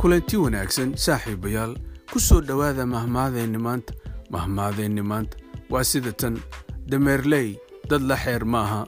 kulanti wanaagsan saaxiibayaal. Ku soo dhowaada mahmaadeenni maanta mahmaadeenni maanta. Waa sida tan dameerley dad la xeer maaha.